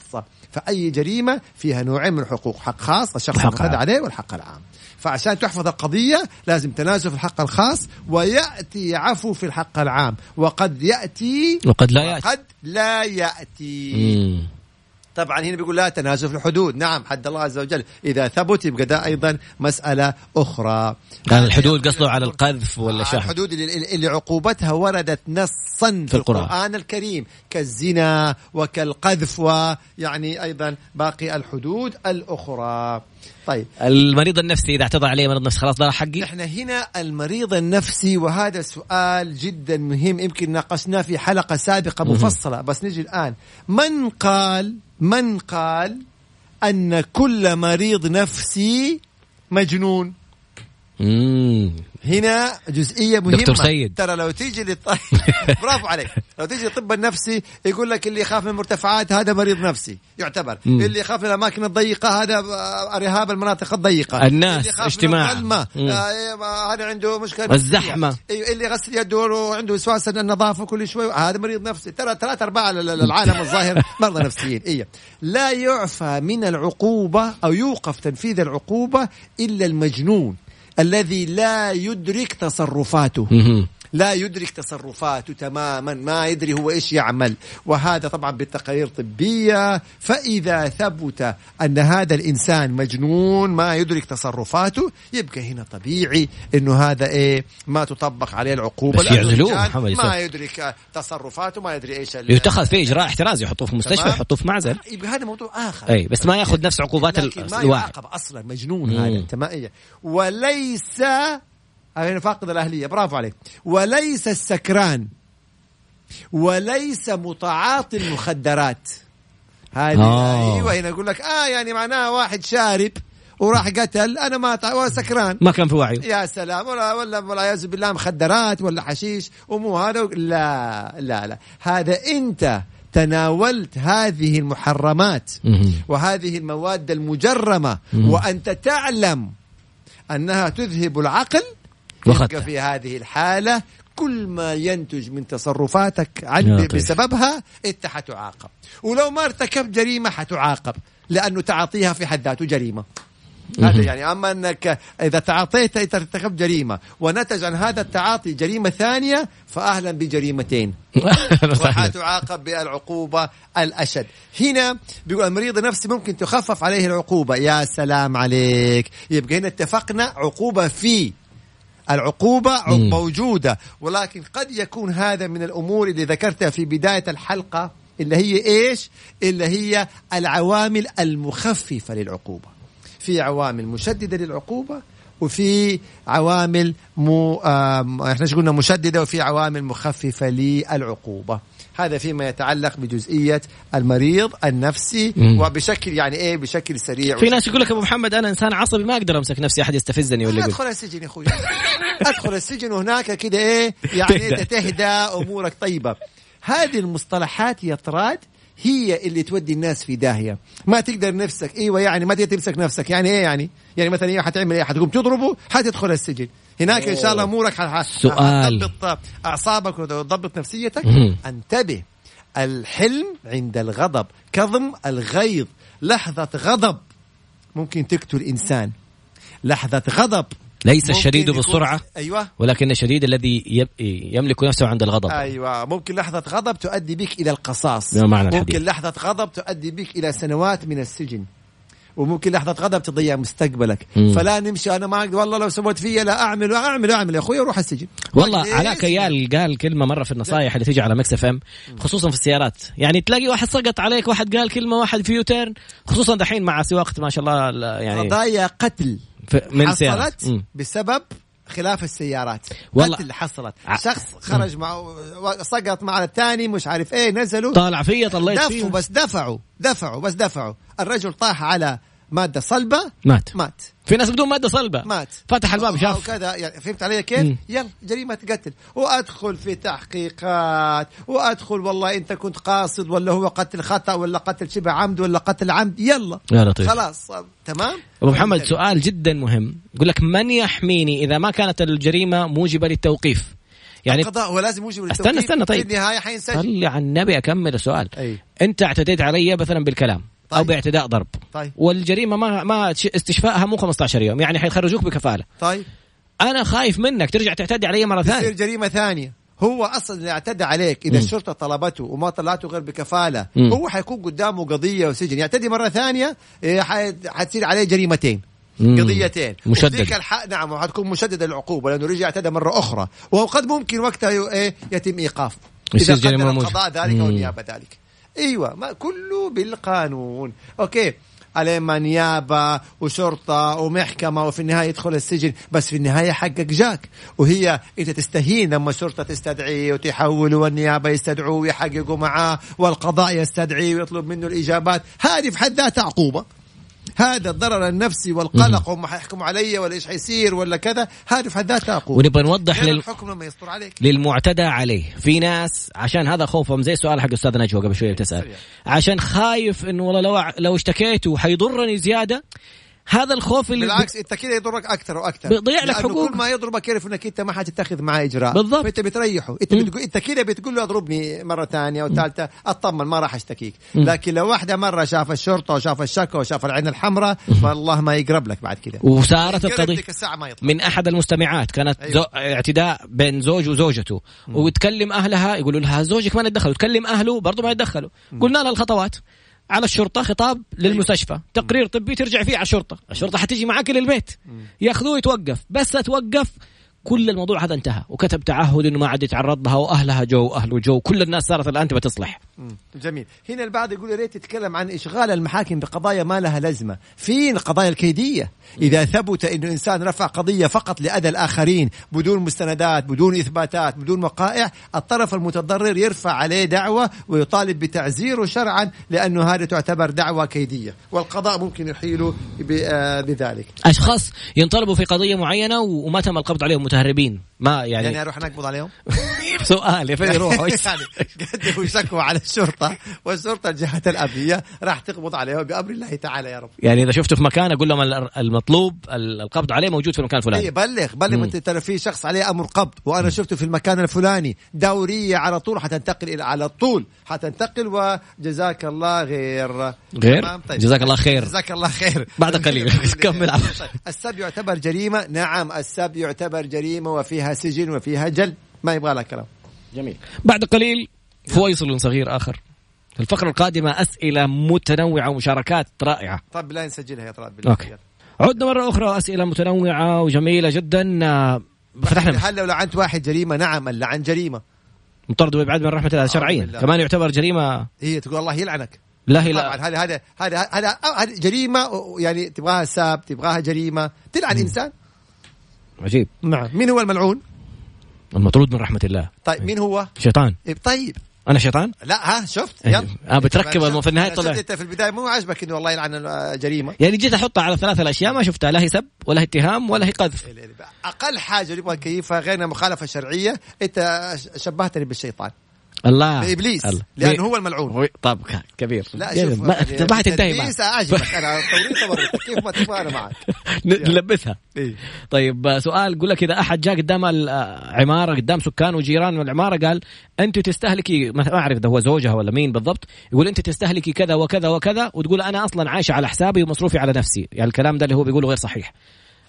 فأي جريمة فيها نوعين من الحقوق حق خاص الشخص المعتدى. عليه والحق العام. فعشان تحفظ القضية لازم تنازل في الحق الخاص ويأتي عفو في الحق العام. وقد يأتي وقد لا يأتي. قد لا يأتي. مم. طبعا هنا بيقول لا تنازل في الحدود. نعم حد الله عز وجل. إذا ثبت يبقى ده أيضا مسألة أخرى. كان الحدود قصده على القذف ولا على شهر الحدود اللي, اللي عقوبتها وردت نصا في, في القرآن. القرآن الكريم كالزنا وكالقذف ويعني أيضا باقي الحدود الأخرى. طيب. المريض النفسي إذا اعتذر عليه مريض نفسي خلاص ده حقي؟ إحنا هنا المريض النفسي وهذا سؤال جدا مهم. يمكن ناقشناه في حلقة سابقة مفصلة بس نجي الآن. من قال من قال أن كل مريض نفسي مجنون؟ مم. هنا جزئية مهمة دكتور سيد. ترى لو تيجي للط... برافو عليك لو تيجي للطب النفسي يقول لك اللي يخاف من المرتفعات هذا مريض نفسي يعتبر مم. اللي يخاف من الأماكن الضيقة هذا آه، رهاب المناطق الضيقة الناس، اللي اجتماع. آه، إيه، هذا عنده مشكلة نفسية. الزحمة. أيوه اللي يغسل يده وعنده وسواس النظافة كل شوي هذا مريض نفسي ترى ثلاث ال- العالم الظاهر مرضى نفسيين إيه لا يعفى من العقوبة أو يوقف تنفيذ العقوبة إلا المجنون الذي لا يدرك تصرفاته. لا يدرك تصرفاته تماما ما يدري هو إيش يعمل. وهذا طبعا بالتقارير طبيه فإذا ثبت أن هذا الإنسان مجنون ما يدرك تصرفاته يبقى هنا طبيعي إنه هذا إيه ما تطبق عليه العقوبة. بس يعزلوه محمد. ما يدرك تصرفاته ما يدري إيش يتخذ فيه إجراء احترازي يحطوه في مستشفى. يحطوه في معزل. يبقى هذا موضوع آخر. أي بس ما يأخذ نفس عقوبات ال- لكن ما الواحد. يعاقب أصلا مجنون مم. هذا تمائية وليس هنا فاقد الأهلية برافو عليك وليس السكران وليس متعاطي المخدرات هذه آه. أيوه هنا يقول لك آه يعني معناها واحد شارب وراح قتل أنا ما تع- سكران ما كان في وعي يا سلام ولا ولا والعياذ بالله مخدرات ولا حشيش ومو هذا لا لا لا هذا أنت تناولت هذه المحرمات. وهذه المواد المجرمة مم. وأنت تعلم أنها تذهب العقل. يبقى في هذه الحالة كل ما ينتج من تصرفاتك عن لطيف. بسببها إنت حتعاقب. ولو ما ارتكبت جريمة حتعاقب لأنه تعاطيها في حد ذاته جريمة. هذا يعني أما أنك إذا تعاطيت انت ارتكبت جريمة ونتج عن هذا التعاطي جريمة ثانية فأهلا بجريمتين. وحتعاقب بالعقوبة الأشد. هنا بيقول المريض النفسي ممكن تخفف عليه العقوبة. يا سلام عليك. يبقى هنا اتفقنا عقوبة في العقوبة. موجودة ولكن قد يكون هذا من الأمور اللي ذكرتها في بداية الحلقة اللي هي إيش؟ اللي هي العوامل المخففة للعقوبة. في عوامل مشددة للعقوبة وفي عوامل مو آم، إحنا قلنا؟ مشددة وفي عوامل مخففة للعقوبة. هذا فيما يتعلق بجزئية المريض النفسي مم. وبشكل يعني إيه بشكل سريع. في ناس يقول لك أبو محمد أنا إنسان عصبي ما أقدر أمسك نفسي أحد يستفزني ولا أدخل السجن يا أخوي. أدخل السجن وهناك كده إيه يعني تهدى أمورك طيبة. هذه المصطلحات يا طراد هي اللي تودي الناس في داهية. ما تقدر نفسك إيوه يعني ما تقدر تمسك نفسك. يعني إيه يعني؟ يعني مثلا إيه حتعمل إيه؟ حتقوم تضربه حتدخل السجن. هناك إن شاء الله أمورك. حتضبط أعصابك وتضبط نفسيتك. انتبه الحلم عند الغضب. كظم الغيظ. لحظة غضب ممكن تقتل إنسان. لحظة غضب ليس الشديد بالسرعة أيوه. ولكن الشديد الذي. يملك نفسه عند الغضب. أيوه. ممكن لحظة غضب تؤدي بك إلى القصاص. معنى ممكن الحديث. لحظة غضب تؤدي بك إلى سنوات من السجن. وممكن لحظة غضب تضيع مستقبلك. مم. فلا نمشي. أنا ما والله لو سويت فيا لا أعمل واعمل واعمل يا أخوي أروح السجن. والله ليش؟ علاء كيال قال كلمة مرة في النصائح اللي تيجي على Mix FM خصوصا في السيارات. يعني تلاقي واحد سقط عليك واحد قال كلمة واحد في U-turn خصوصا دحين مع سواقة ما شاء الله يعني قضايا قتل. من سيارات حصلت. بسبب خلاف السيارات. والله. قتل حصلت. ع- شخص خرج مع سقط مع الثاني مش عارف إيه نزلوا. طالع فيا طليت دفعوا فيه بس دفعوا دفعوا بس دفعوا. الرجل طاح على مادة صلبة مات. مات. في ناس بدون مادة صلبة. مات. فتح الباب شاف. كذا يعني فهمت علي كيف؟ مم. يلا جريمه قتل وأدخل في تحقيقات. وأدخل والله انت كنت قاصد ولا هو قتل خطأ ولا قتل شبه عمد ولا قتل عمد يلا. يا لطيف. خلاص تمام؟ أبو محمد سؤال جدا مهم. يقول لك من يحميني إذا ما كانت الجريمة موجبة للتوقيف؟ يعني القضاء هو لازم يوجب استنى للتوقيف. استنى طيب. في النهاية حينسجن. صلي على النبي أكمل السؤال. أي. أنت اعتديت علي مثلا بالكلام. أو طيب. باعتداء ضرب طيب والجريمة ما ما استشفائها مو 15 يوم يعني حيخرجوك بكفالة طيب أنا خايف منك ترجع تعتدي علي مرة تصير ثانية جريمة ثانية هو أصلا اللي اعتدى عليك إذا مم. الشرطه طلبته وما طلعته غير بكفالة مم. هو حيكون قدامه قضية وسجن يعتدي مرة ثانية إيه، حتصير عليه جريمتين مم. قضيتين مشدد. الحق نعم وحتكون مشدده العقوبة لأنه رجع اعتدى مرة أخرى وهو قد ممكن وقتها ي- إيه، يتم إيقافه إذا قدر. القضاء ذلك مم. أو النيابه ذلك إيوه ما كله بالقانون. أوكي عليه ما نيابة وشرطة ومحكمة وفي النهاية يدخل السجن بس في النهاية حقك جاك. وهي أنت تستهين لما الشرطة تستدعيه وتحوله والنيابة يستدعوه ويحققوا معاه والقضاء يستدعيه ويطلب منه الإجابات هذه في حد ذاتها عقوبة. هذا الضرر النفسي والقلق هم حيحكموا علي ولا إيش حيصير ولا كذا هذه في حد ذاتها عقوبة ونبغى نوضح لل... الحكم لما يسطر عليك. للمعتدى عليه. في ناس عشان هذا خوفهم زي السؤال حق أستاذ نجوى قبل شوية بتسال عشان خايف انه والله لو لو اشتكيت وحيضرني زيادة هذا الخوف اللي بالعكس إنت كذا يضرك أكثر وأكثر. بيضيع لك حقوق. كل ما يضربك يعرف إنك إنت ما حتتخذ معاه إجراء. بالضبط. فإنت بتريحه. إنت مم. بتقول إنت كذا بتقول له اضربني مرة ثانية وثالثة أطمن ما راح أشتكيك. مم. لكن لو واحدة مرة شاف الشرطة وشاف الشكوى وشاف العين الحمراء والله ما يقرب لك بعد كذا وصارت القضية من أحد المستمعات. كانت أيوة. زو... اعتداء بين زوج وزوجته. وتكلم أهلها يقولوا لها زوجك ما يتدخل. وتكلم أهله برضه ما يتدخلوا. قلنا لها الخطوات. على الشرطة خطاب للمستشفى. تقرير طبي ترجع فيه على الشرطة. الشرطة حتيجي معاك للبيت. ياخذوه يتوقف. بس توقف كل الموضوع هذا انتهى. وكتب تعهد إنه ما عاد يتعرض لها وأهلها جو واهله جو. كل الناس صارت الآن تبى تصلح. جميل. هنا البعض يقول يا ريت تتكلم عن إشغال المحاكم بقضايا ما لها لازمة. في القضايا الكيدية؟ إذا ثبت انه انسان رفع قضية فقط لأذى الآخرين بدون مستندات بدون إثباتات بدون وقائع الطرف المتضرر يرفع عليه دعوة ويطالب بتعزيره شرعا لأنه هذه تعتبر دعوة كيدية. والقضاء ممكن يحيله آه، بذلك. أشخاص ينطلبوا في قضية معينة وما تم القبض عليهم. متهربين ما يعني, يعني أروح نقبض عليهم سؤال يا فين يروحوا يعني قدموا شكوى على الشرطة والشرطة الجهه الأمنية راح تقبض عليهم بأمر الله تعالى يا رب يعني إذا شفته في مكان أقول لهم ال- المطلوب ال- القبض عليه موجود في المكان الفلاني اي بلغ بلغ. أنت ترى في شخص عليه أمر قبض وأنا شفته في المكان الفلاني دورية على طول حتنتقل إلى على طول حتنتقل وجزاك الله غير غير؟ طيب. جزاك الله خير. جزاك الله خير بعد قليل. كمل. السب يعتبر جريمة نعم السب يعتبر جريمة وفيها سجن وفيها جلد ما يبغى لها كلام. جميل. بعد قليل فويصل صغير آخر. في الفقرة القادمة أسئلة متنوعة ومشاركات رائعة. طب بالله نسجلها يا طلال بالله. أوكي عدنا مرة أخرى أسئلة متنوعة وجميلة جدا. فتحنا هل لو لعنت واحد جريمة؟ نعم اللعن جريمة. مطرد وإبعاد من رحمة الله شرعيا. كمان يعتبر جريمة. هي تقول الله يلعنك. لا هي طبعا لا هذا هذا هذا هذا جريمة يعني تبغاها ساب تبغاها جريمة. تلعن إنسان؟ عجيب. نعم. مين هو الملعون؟ المطرود من رحمة الله. طيب مين هو؟ شيطان. إيه، طيب. أنا شيطان؟ لا ها شفت. إيه. يلا. آه، بتركب في النهاية أنا طلع. أنت في البداية. مو عاجبك إنه والله يلعن الجريمة؟ يعني جيت أحطها على ثلاث الأشياء ما شفتها. لا هي سب ولا هي اتهام ولا هي قذف. أقل حاجة نبغى نكيفها غير مخالفه شرعيه أنت شبهتني بالشيطان. الله. بإبليس الله. لأنه هو الملعون. طب كبير. لا. شوف ما ما حتنتهي معك. تدليس أعجبك. أنا كيف ما تبغى أنا معك. نلبسها. إيه. طيب سؤال يقول لك إذا أحد جاء قدام العماره قدام سكان وجيران العمارة قال أنت تستهلكي ما ما أعرف إذا هو زوجها ولا مين بالضبط يقول أنت تستهلكي كذا وكذا وكذا. وتقول أنا أصلا عايشه على حسابي ومصروفي على نفسي. يعني الكلام ده اللي هو بيقوله غير صحيح.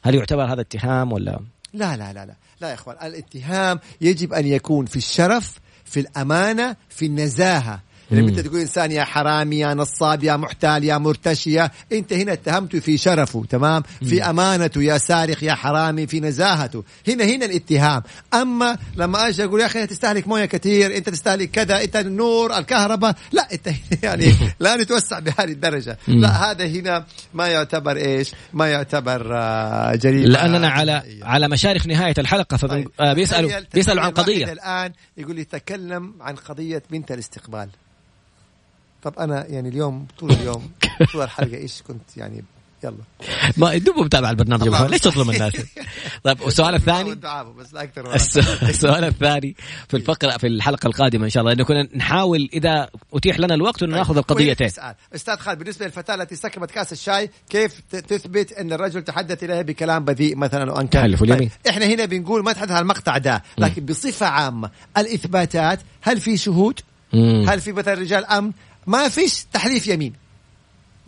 هل يعتبر هذا اتهام ولا؟ لا لا لا لا. لا يا إخوان الاتهام يجب أن يكون في الشرف في الأمانة في النزاهة. لما انت تقول إنسان يا حرامي يا نصاب يا محتال يا مرتشي أنت هنا اتهمته في شرفه تمام؟ في أمانته يا سارق يا حرامي في نزاهته. هنا هنا الاتهام. أما لما أجي أقول يا أخي تستهلك موية كثير أنت تستهلك كذا أنت النور الكهرباء. لا أنت يعني لا نتوسع بهذه الدرجة. لا هذا هنا ما يعتبر إيش؟ ما يعتبر آه، جريمة. لأننا على على مشارف نهاية الحلقة فبيسالوا طيب. بيسالوا عن قضية. الآن يقول لي تكلم عن قضية بنت الاستقبال. طب أنا يعني اليوم طول اليوم طول الحلقة إيش كنت يعني؟ يلا. ما دوب متابع البرنامج ليش تظلم الناس؟ طيب والسؤال الثاني؟ السؤال الثاني في الفقرة في الحلقة القادمة إن شاء الله إنه كنا نحاول إذا أتيح لنا الوقت انه ناخذ القضيتين أستاذ خالد بالنسبة للفتاة التي سكبت كأس الشاي كيف تثبت إن الرجل تحدث إليها بكلام بذيء مثلا وانكر طيب إحنا هنا بنقول ما تحدث المقطع ده لكن بصفة عامة الإثباتات هل في شهود؟ هل في مثلا رجال أمن؟ ما فيش تحليف يمين.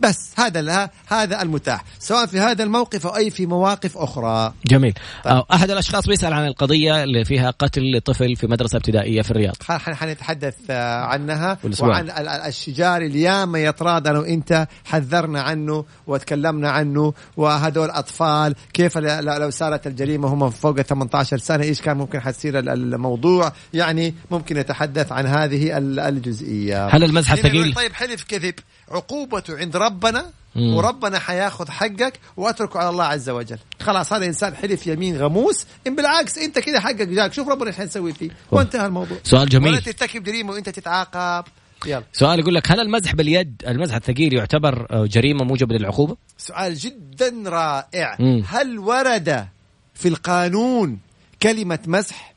بس هذا هذا المتاح سواء في هذا الموقف أو أي في مواقف أخرى. جميل. طيب. أحد الأشخاص بيسأل عن القضية اللي فيها قتل طفل في مدرسة ابتدائية في الرياض. حنتحدث آه، عنها وعن الشجار اللي ياما يطراد أنا وانت حذرنا عنه وتكلمنا عنه وهدول أطفال كيف لو صارت الجريمة هم فوق 18 سنة إيش كان ممكن حتصير الموضوع؟ يعني ممكن نتحدث عن هذه الجزئية. هل المزح ثقيل؟ طيب حلف كذب. عقوبته عند ربنا مم. وربنا حياخذ حقك واتركه على الله عز وجل. خلاص هذا إنسان حلف يمين غموس إن بالعكس أنت كذا حقك جاك. شوف ربنا إيش حنسوي فيه. وانتهى الموضوع. سؤال جميل. ولا ترتكب جريمه وأنت تتعاقب. يلا. سؤال يقول لك هل المزح باليد المزح الثقيل يعتبر آه، جريمة موجبة للعقوبة؟ سؤال جدا رائع. مم. هل ورد في القانون كلمة مزح؟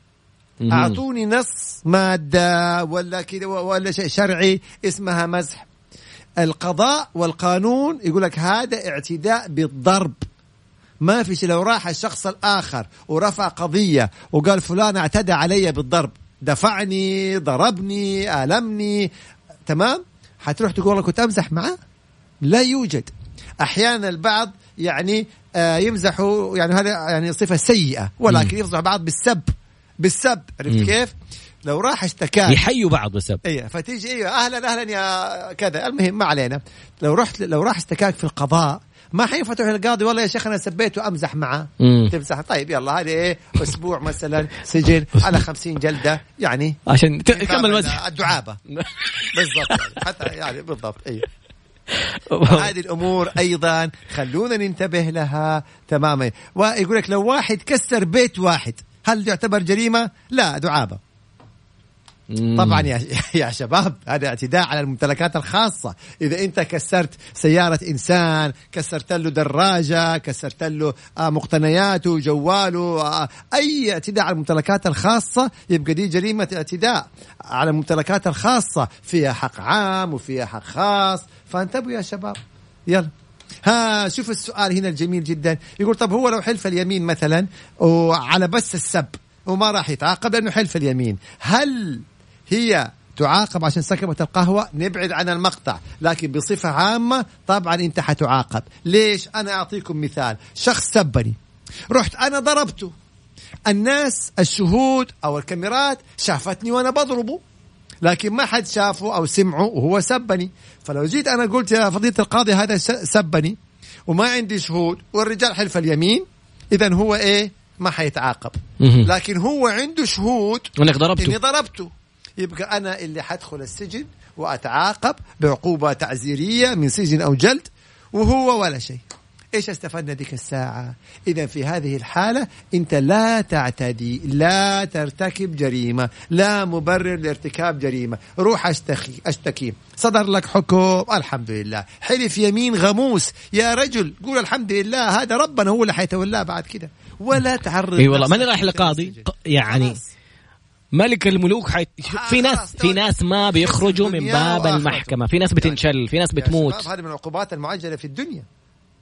أعطوني نص مادة ولا كذا ولا شيء شرعي اسمها مزح. القضاء والقانون يقول لك هذا اعتداء بالضرب. ما في شيء. لو راح الشخص الآخر ورفع قضية وقال فلان اعتدى علي بالضرب دفعني ضربني ألمني تمام؟ حتروح تقول والله كنت أمزح معه؟ لا يوجد. أحيانا البعض يعني آه يمزحوا يعني هذا يعني صفة سيئة ولكن يفضح بعض بالسب. بالسب عرفت كيف؟ لو راح اشتكى يحيوا بعض بسبب. أيوه فتيجي أيوه أهلا أهلا يا كذا. المهم ما علينا. لو رحت لو راح اشتكاك في القضاء ما حينفع تروح للقاضي والله يا شيخ أنا سبيت وأمزح معه. تمزح. طيب يلا هذه إيه أسبوع مثلا سجن على خمسين جلدة يعني. عشان تكمل مزح الدعابة. بالضبط. يعني حتى يعني بالضبط أيوه هذه الأمور أيضا خلونا ننتبه لها تماما. ويقول لك لو واحد كسر بيت واحد هل يعتبر جريمة؟ لا دعابة. طبعا يا يا شباب هذا اعتداء على الممتلكات الخاصة. إذا أنت كسرت سيارة إنسان كسرت له دراجة كسرت له آه، مقتنياته جواله آه، أي اعتداء على الممتلكات الخاصة يبقى دي جريمة اعتداء على الممتلكات الخاصة. فيها حق عام وفيها حق خاص. فانتبهوا يا شباب. يلا. ها شوف السؤال هنا الجميل جدا. يقول طب هو لو حلف اليمين مثلا وعلى بس السب وما راح يتعاقب لأنه حلف اليمين هل هي تعاقب عشان سكبت القهوة نبعد عن المقطع لكن بصفة عامة طبعا أنت حتعاقب. ليش؟ أنا أعطيكم مثال. شخص سبني. رحت أنا ضربته. الناس الشهود أو الكاميرات شافتني وأنا بضربه. لكن ما حد شافه أو سمعه وهو سبني. فلو جيت أنا قلت يا فضيلة القاضي هذا سبني وما عندي شهود والرجال حلف اليمين اذا هو إيه؟ ما حيتعاقب. لكن هو عنده شهود إنك ضربته. إني ضربته. يبقى أنا اللي حدخل السجن وأتعاقب بعقوبة تعزيرية من سجن أو جلد وهو ولا شيء. إيش استفدنا ذيك الساعة؟ إذا في هذه الحالة أنت لا تعتدي، لا ترتكب جريمة، لا مبرر لارتكاب جريمة، روح أشتكي أشتكي، صدر لك حكم الحمد لله، حلف يمين غموس، يا رجل قول الحمد لله هذا ربنا هو اللي حيتولاه بعد كده، ولا تعرض إي والله ماني رايح لقاضي؟ يعني خلاص. ملك الملوك حي... في ناس في ناس ما بيخرجوا من باب المحكمة. في ناس بتنشل في ناس بتموت. هذه من العقوبات المعجلة في الدنيا.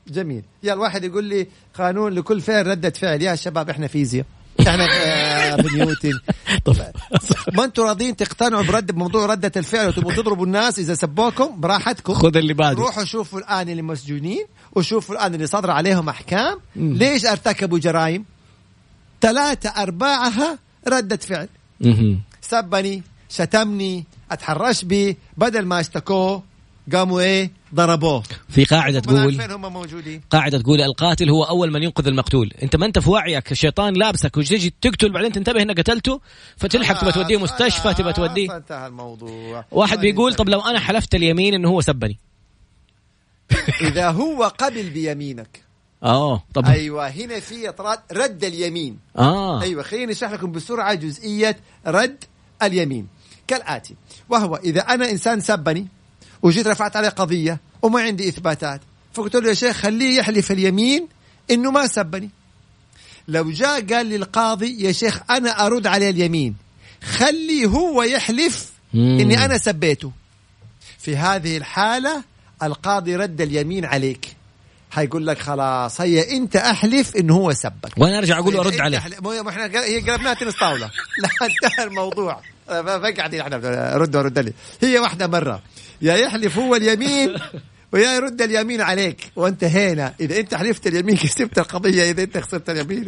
جميل. يا الواحد يقول لي قانون لكل فعل ردة فعل. يا شباب إحنا فيزياء إحنا في نيوتن. ما أنتم راضيين تقتنعوا برد بموضوع ردة الفعل وتبغوا تضربوا الناس إذا سبوكم؟ براحتكم. خذ اللي بعده روحوا شوفوا الآن اللي مسجونين وشوفوا الآن اللي صدر عليهم أحكام. ليش ارتكبوا جرائم؟ ثلاثة أرباعها ردة فعل. سبني شتمني اتحرش به بدل ما اشتكوه قاموا إيه؟ ضربوه. في قاعدة تقول فين هم موجودين؟ قاعدة تقول القاتل هو أول من ينقذ المقتول. أنت ما أنت في وعيك الشيطان لابسك وتجي تقتل بعدين تنتبه إنك قتلته فتلحق تبى توديه مستشفى تبى توديه. انتهى الموضوع. واحد بيقول طب لو أنا حلفت اليمين إنه هو سبني. إذا هو قبل بيمينك آه طب أيوه هنا في إطراد رد اليمين. آه. أيوه خليني أشرح لكم بسرعة جزئية رد اليمين. كالآتي وهو إذا أنا إنسان سبني وجيت رفعت عليه قضية وما عندي إثباتات فقلت له يا شيخ خليه يحلف اليمين إنه ما سبني. لو جاء قال لي القاضي يا شيخ أنا أرد عليه اليمين. خلي هو يحلف مم. إني أنا سبيته. في هذه الحالة القاضي رد اليمين عليك. حيقول لك خلاص هيا انت احلف انه هو سبك. وأنا أرجع أقول له إذا ارد أنت عليه مو إحنا هي قلبناها تنس طاولة. لا انتهى الموضوع. فقعدين إحنا رد ورد لي. هي واحدة مرة. يا يحلف هو اليمين ويا يرد اليمين عليك وانتهينا. إذا أنت حلفت اليمين كسبت القضية. إذا أنت خسرت اليمين.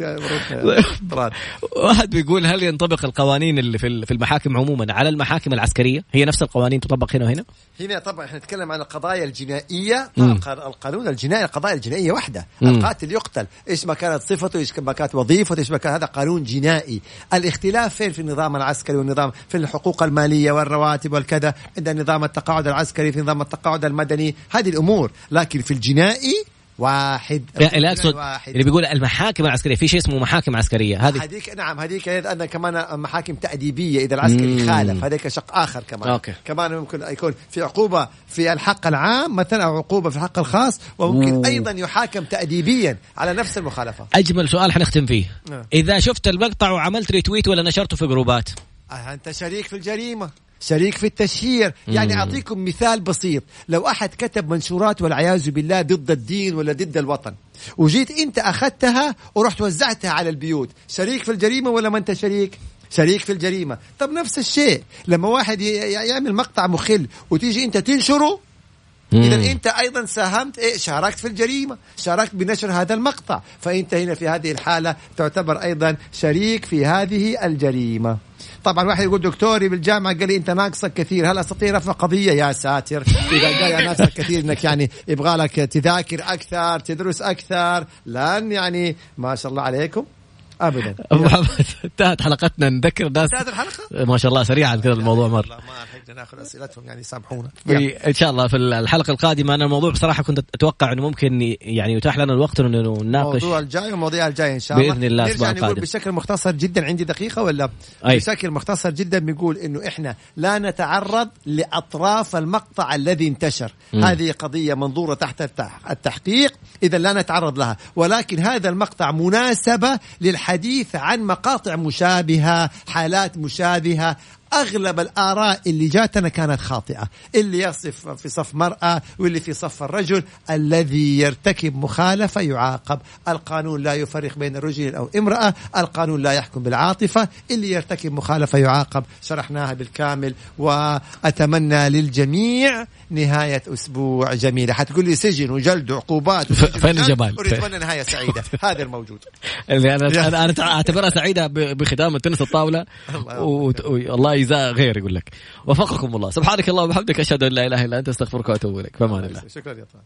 واحد بيقول هل ينطبق القوانين اللي في في المحاكم عموما على المحاكم العسكرية؟ هي نفس القوانين تطبق هنا وهنا؟ هنا طبعا إحنا نتكلم عن القضايا الجنائية. القانون الجنائي القضايا الجنائية واحدة. القاتل يقتل. إيش ما كانت صفته إيش ما كانت وظيفته إيش ما كان هذا قانون جنائي. الاختلاف فين؟ في النظام العسكري والنظام في الحقوق المالية والرواتب والكذا. عند نظام التقاعد العسكري في نظام التقاعد المدني. هذه الأمور لكن في الجنائي واحد لا لا أقصد واحد. اللي بيقول المحاكم العسكرية في شيء اسمه محاكم عسكرية هذه هذيك نعم هذيك أنا كمان محاكم تأديبية إذا العسكري مم. خالف هذيك شق آخر كمان أوكي. كمان ممكن يكون في عقوبة في الحق العام مثلا أو عقوبة في الحق الخاص وممكن أوه. أيضا يحاكم تأديبيا على نفس المخالفة أجمل سؤال حنختم فيه نعم. إذا شفت المقطع وعملت retweet ولا نشرته في جروبات أنت شريك في الجريمة شريك في التشهير. يعني. أعطيكم مثال بسيط. لو أحد كتب منشورات والعياذ بالله ضد الدين ولا ضد الوطن وجيت أنت أخذتها ورحت وزعتها على البيوت. شريك في الجريمة ولا ما أنت شريك؟ شريك في الجريمة. طب نفس الشيء. لما واحد يعمل مقطع مخل وتيجي أنت تنشره اذا أنت أيضا ساهمت إيه؟ شاركت في الجريمة شاركت بنشر هذا المقطع فانت هنا في هذه الحالة تعتبر أيضا شريك في هذه الجريمة. طبعا واحد يقول دكتوري بالجامعة قال لي أنت ناقصك كثير هل أستطيع رفع قضية؟ يا ساتر إذا قال ناقصك كثير إنك يعني يبغى لك تذاكر أكثر تدرس أكثر لن يعني ما شاء الله عليكم. ابدا. أبو محمد انتهت حلقتنا. نذكر الناس انتهت الحلقة؟ ما شاء الله سريعا كذا الموضوع مر. ما لحقنا ناخذ أسئلتهم يعني سامحونا إن شاء الله في الحلقة القادمة. أنا الموضوع بصراحة كنت أتوقع إنه ممكن يعني يتاح لنا الوقت إنه نناقش الموضوع الجاي والمواضيع الجاية إن شاء الله. بإذن الله نرجع نقول القادم. بشكل مختصر جدا. عندي دقيقة ولا؟ أي. بشكل مختصر جدا بيقول إنه إحنا لا نتعرض لأطراف المقطع الذي انتشر. هذه قضية منظورة تحت التح- التحقيق اذا لا نتعرض لها. ولكن هذا المقطع مناسبة للحديث عن مقاطع مشابهة حالات مشابهة. أغلب الآراء اللي جاتنا كانت خاطئة. اللي يصف في صف مرأة واللي في صف الرجل الذي يرتكب مخالفة يعاقب. القانون لا يفرق بين رجل أو امرأة. القانون لا يحكم بالعاطفة. اللي يرتكب مخالفة يعاقب. شرحناها بالكامل وأتمنى للجميع نهاية أسبوع جميلة. حتقول لي سجن وجلد وعقوبات فين. الجمال؟ أريد اتمنى نهاية سعيدة. هذا الموجود. اللي أنا أنا أعتبرها سعيدة ب- بختام التنس الله وت- والله يجزاه غير يقول لك. وفقكم الله. سبحانك اللهم وبحمدك. أشهد أن لا إله إلا أنت. أستغفرك وأتوب إليك. فمان الله. شكرا يا طارق.